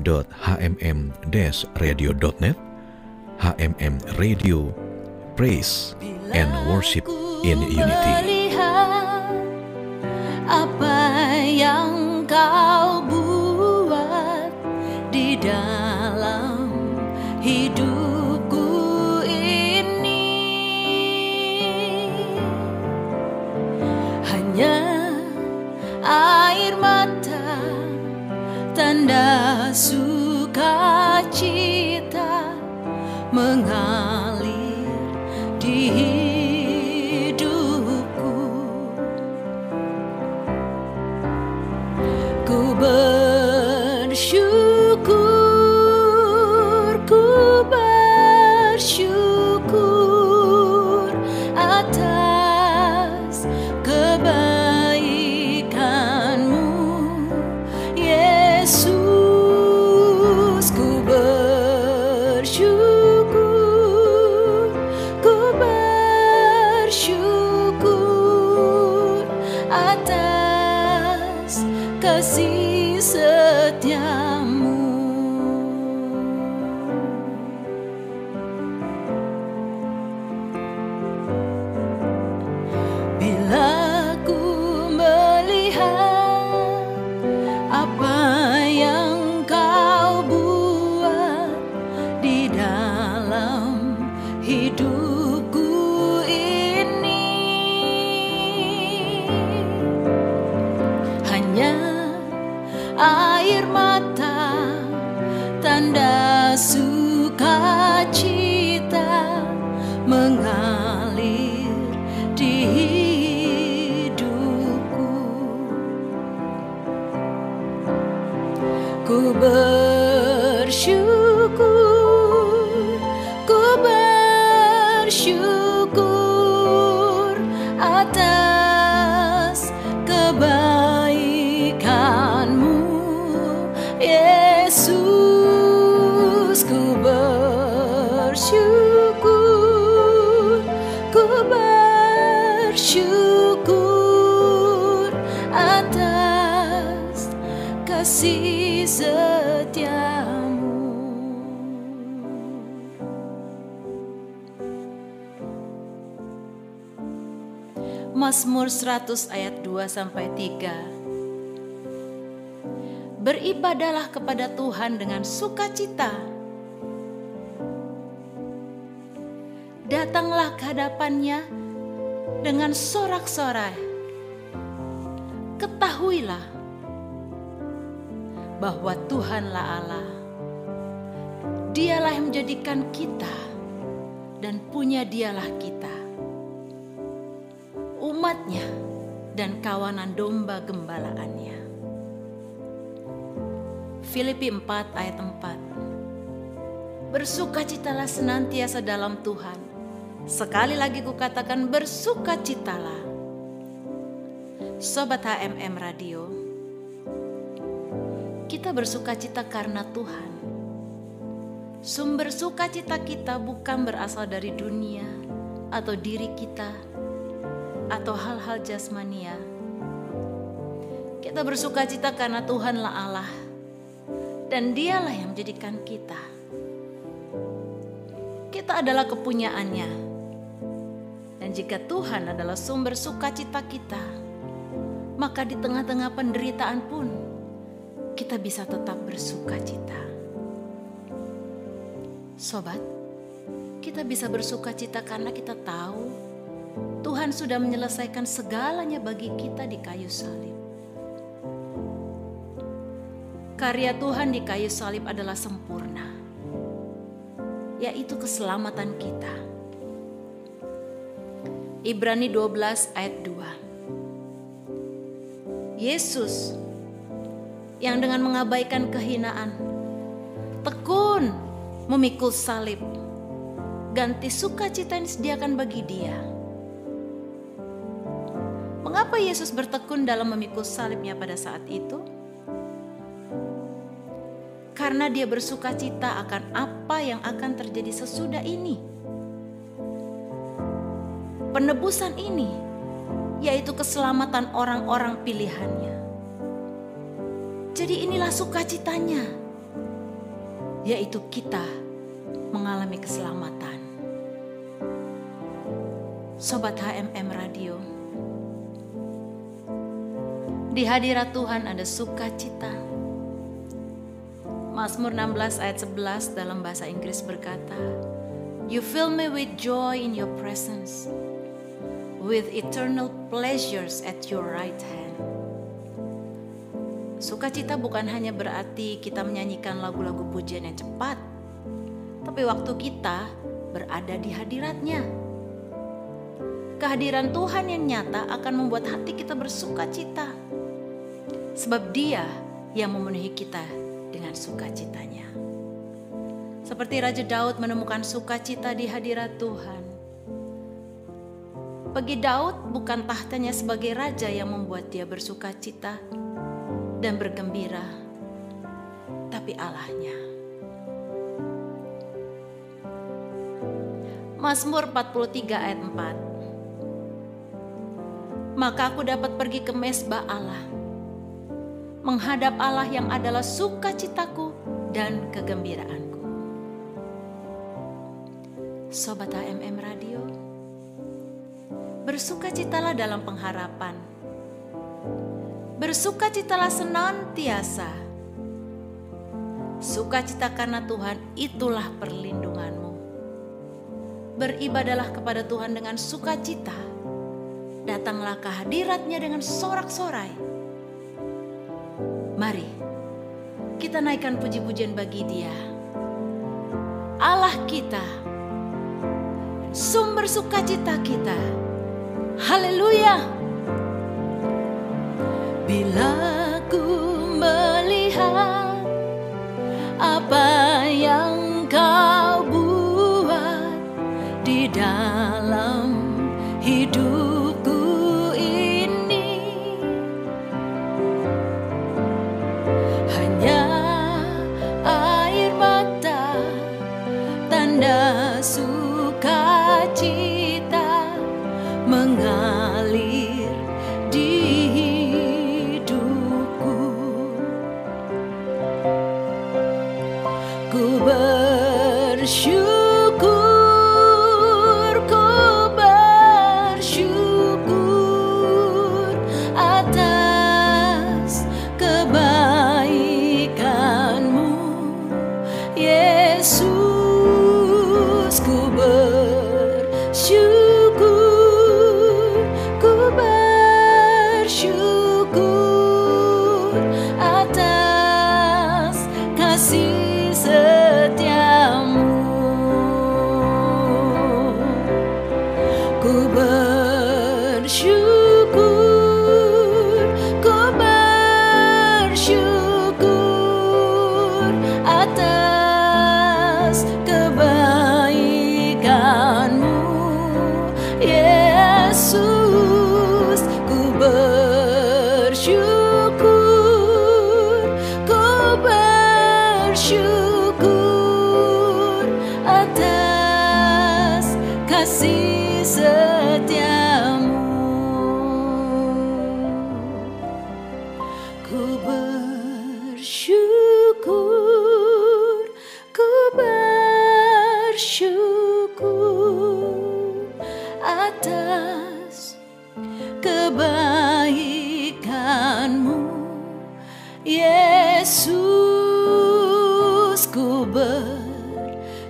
www.hmm-radio.net HMM Radio Praise and Worship in Unity. Apa yang kau buat di dalam hidupku ini hanya air mata tanda sukacita mengalir kasih Mazmur 100 ayat 2 sampai 3 Beribadalah kepada Tuhan dengan sukacita. Datanglah ke hadapannya dengan sorak-sorai. Ketahuilah bahwa Tuhanlah Allah Dialah yang menjadikan kita dan punya dialah kita umatnya dan kawanan domba gembalaannya. Filipi 4 ayat 4 Bersukacitalah senantiasa dalam Tuhan. Sekali lagi kukatakan bersukacitalah. Sobat HMM Radio, kita bersukacita karena Tuhan. Sumber sukacita kita bukan berasal dari dunia atau diri kita atau hal-hal jasmania. Kita bersukacita karena Tuhanlah Allah dan Dialah yang menjadikan kita. Kita adalah kepunyaannya. Dan jika Tuhan adalah sumber sukacita kita, maka di tengah-tengah penderitaan pun kita bisa tetap bersuka cita. Sobat, kita bisa bersuka cita karena kita tahu Tuhan sudah menyelesaikan segalanya bagi kita di kayu salib. Karya Tuhan di kayu salib adalah sempurna, yaitu keselamatan kita. Ibrani 12 ayat 2. Yesus yang dengan mengabaikan kehinaan, tekun memikul salib, ganti sukacita yang disediakan bagi dia. Mengapa Yesus bertekun dalam memikul salibnya pada saat itu? karena dia bersuka cita akan apa yang akan terjadi sesudah ini. Penebusan ini yaitu keselamatan orang-orang pilihannya. Jadi inilah sukacitanya, yaitu kita mengalami keselamatan. Sobat HMM Radio, di hadirat Tuhan ada sukacita Mazmur 16 ayat 11 dalam bahasa Inggris berkata, You fill me with joy in your presence, with eternal pleasures at your right hand. Sukacita bukan hanya berarti kita menyanyikan lagu-lagu pujian yang cepat, tapi waktu kita berada di hadiratnya. Kehadiran Tuhan yang nyata akan membuat hati kita bersukacita, sebab Dia yang memenuhi kita dengan sukacitanya. Seperti Raja Daud menemukan sukacita di hadirat Tuhan. Bagi Daud bukan tahtanya sebagai raja yang membuat dia bersukacita dan bergembira, tapi Allahnya. Mazmur 43 ayat 4 Maka aku dapat pergi ke mesbah Allah menghadap Allah yang adalah sukacitaku dan kegembiraanku. Sobat HMM Radio, bersukacitalah dalam pengharapan. Bersukacitalah senantiasa. Sukacita karena Tuhan itulah perlindunganmu. Beribadalah kepada Tuhan dengan sukacita. Datanglah ke hadiratnya dengan sorak-sorai Mari kita naikkan puji-pujian bagi Dia. Allah kita, sumber sukacita kita. Haleluya. Bila ku melihat apa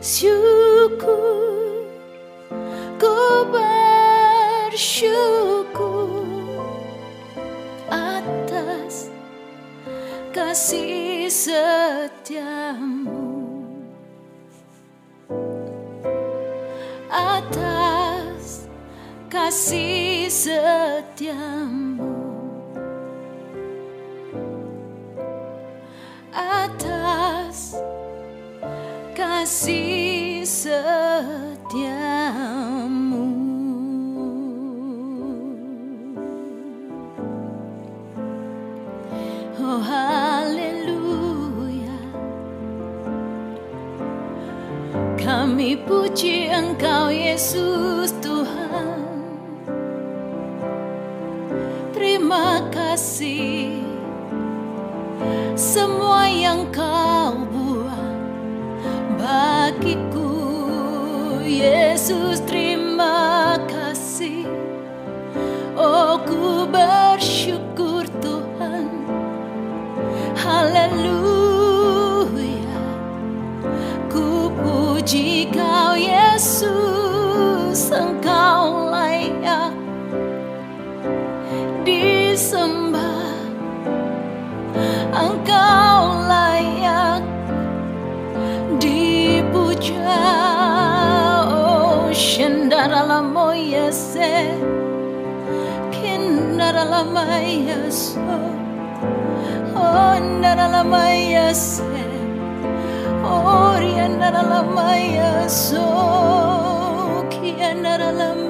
bersyukur Ku bersyukur Atas kasih setiamu. Atas kasih setiamu kasih setiamu. Oh haleluya. Kami puji Engkau Yesus Tuhan. Terima kasih. Semua yang kau buat bagiku. Yesus terima kasih. Oh ku bersyukur Tuhan. Haleluya. Ku puji la moya se kinara la maya so oh nara la maya se oh rianara la maya so oh, kianara la maya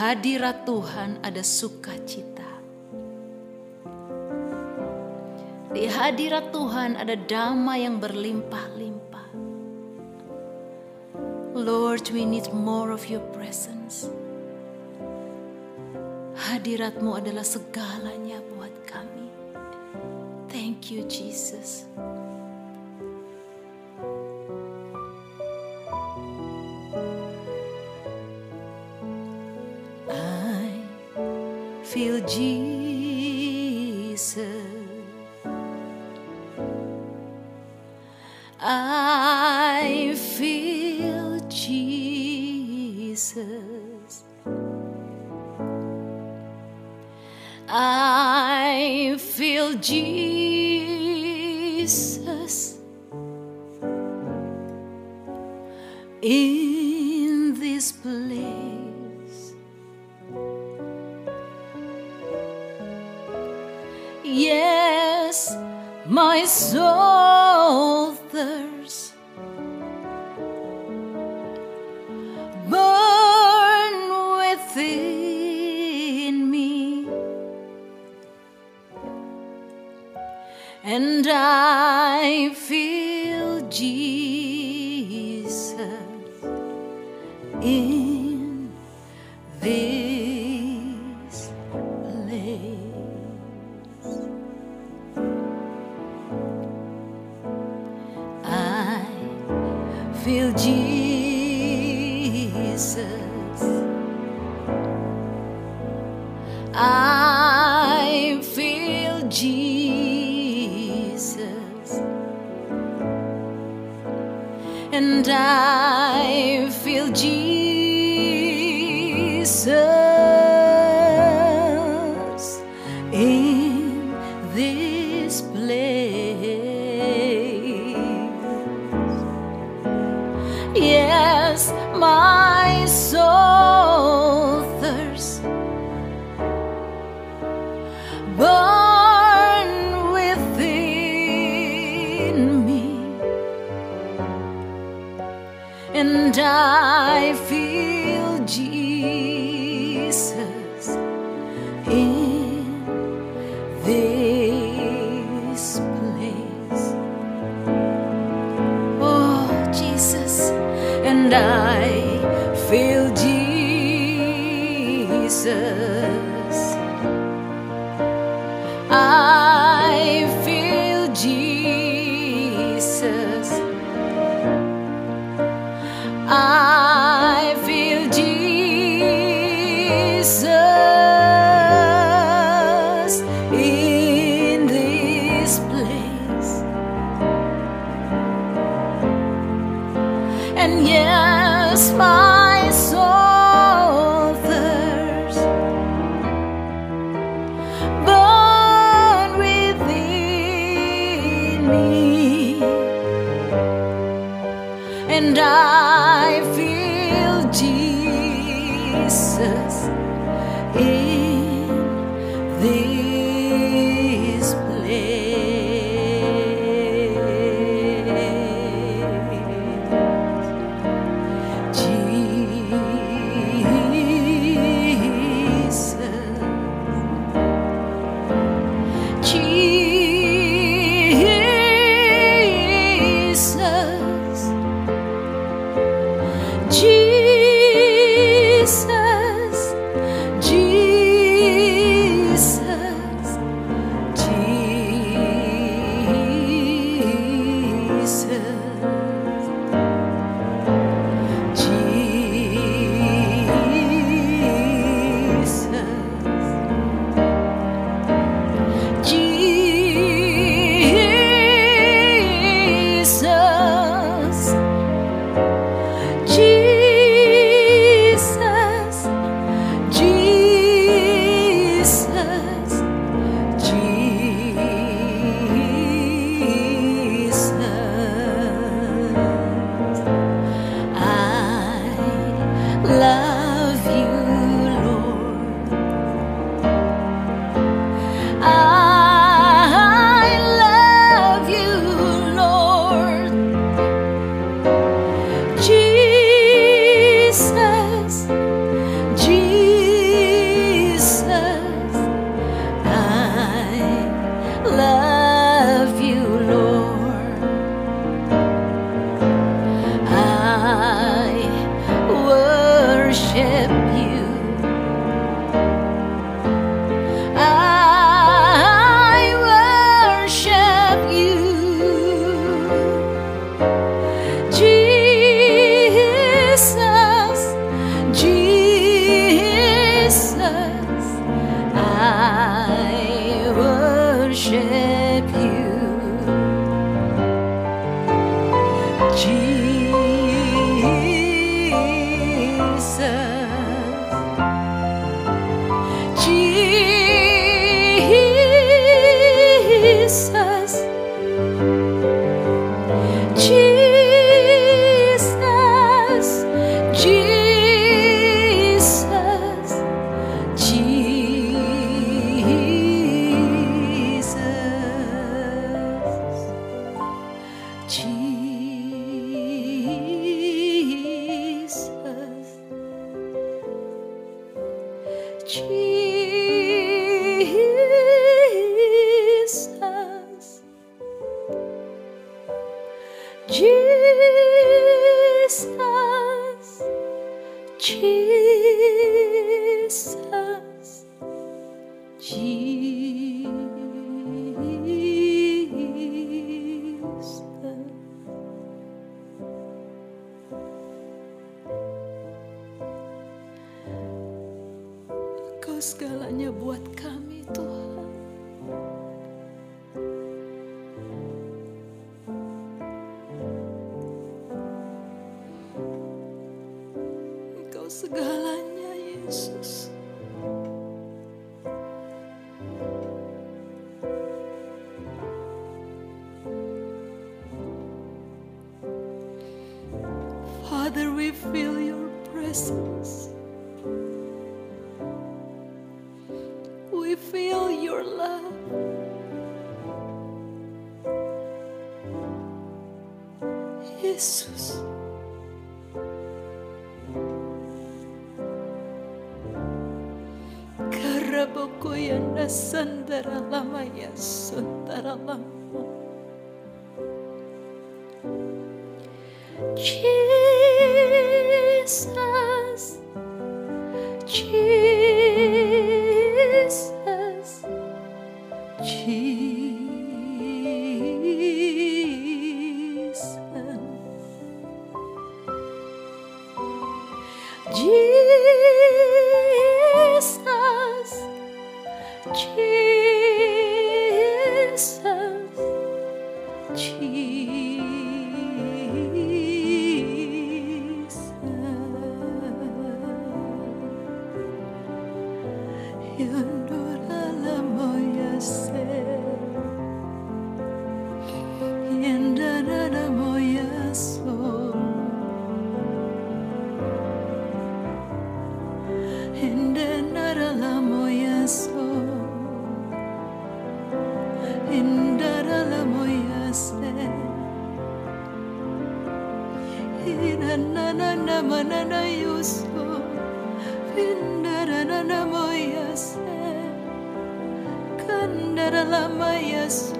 hadirat Tuhan ada sukacita. Di hadirat Tuhan ada damai yang berlimpah-limpah. Lord, we need more of your presence. Hadiratmu adalah segalanya buat kami. Thank you, Jesus. In this place. Yes, my soul I feel Jesus. And I and I Jesus. In segalanya Yesus. Father, we feel your presence. We feel your love. Yesus. Karaboko yanda sandara lama ya sandara lama. Jesus, Jesus, indara la moyase ina na na na mana na yuso indara na kandara la moyaso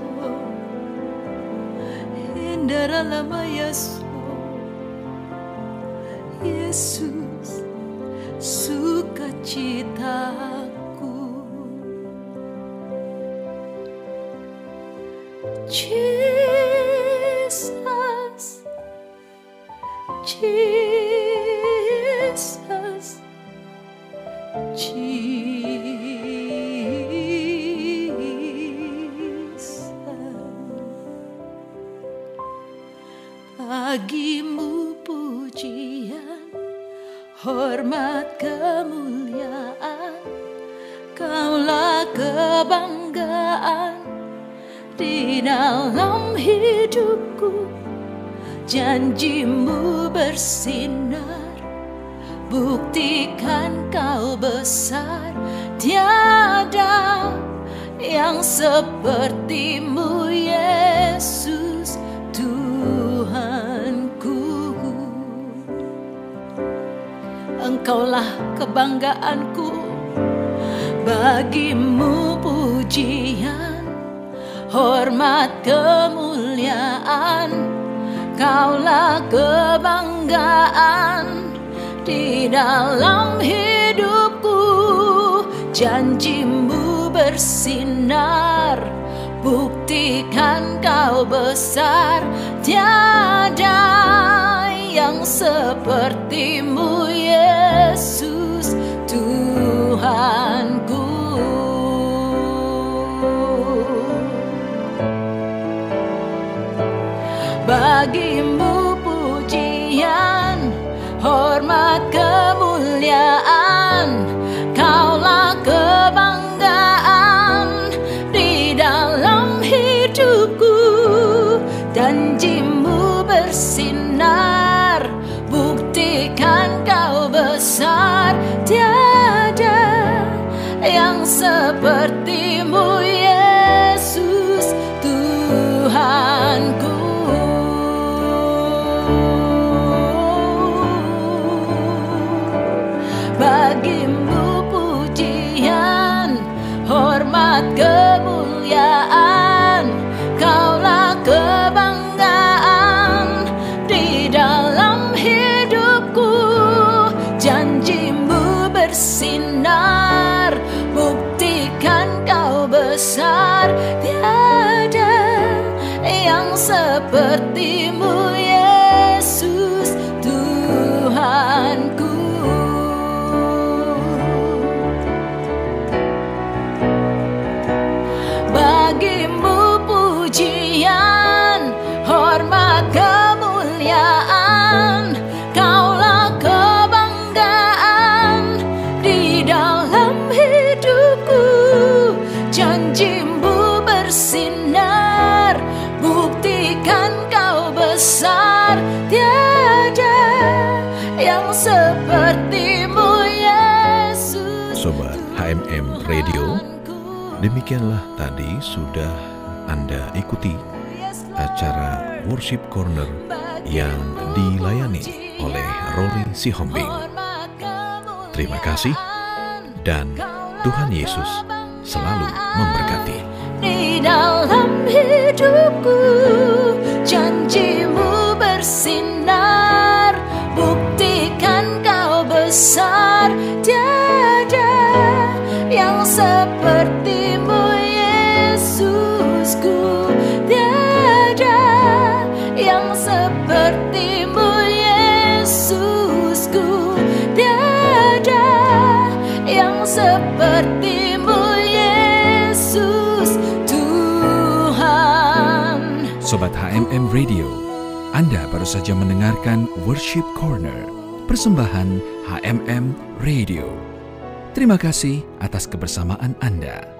indara la yesu hormat kemuliaan. Kaulah kebanggaan di dalam hidupku. Janjimu bersinar Buktikan kau besar. Tiada yang sepertimu Yesus Engkaulah kebanggaanku. Bagimu pujian Hormat kemuliaan. Kaulah kebanggaan Di dalam hidupku. Janjimu bersinar Buktikan kau besar Tiada yang sepertimu Yesus Tuhanku. Bagimu demikianlah tadi sudah Anda ikuti acara Worship Corner yang dilayani oleh Rory Sihombing. Terima kasih dan Tuhan Yesus selalu memberkati. di dalam hidupku janjimu bersinar buktikan kau besar Radio, Anda baru saja mendengarkan Worship Corner, persembahan HMM Radio. Terima kasih atas kebersamaan Anda.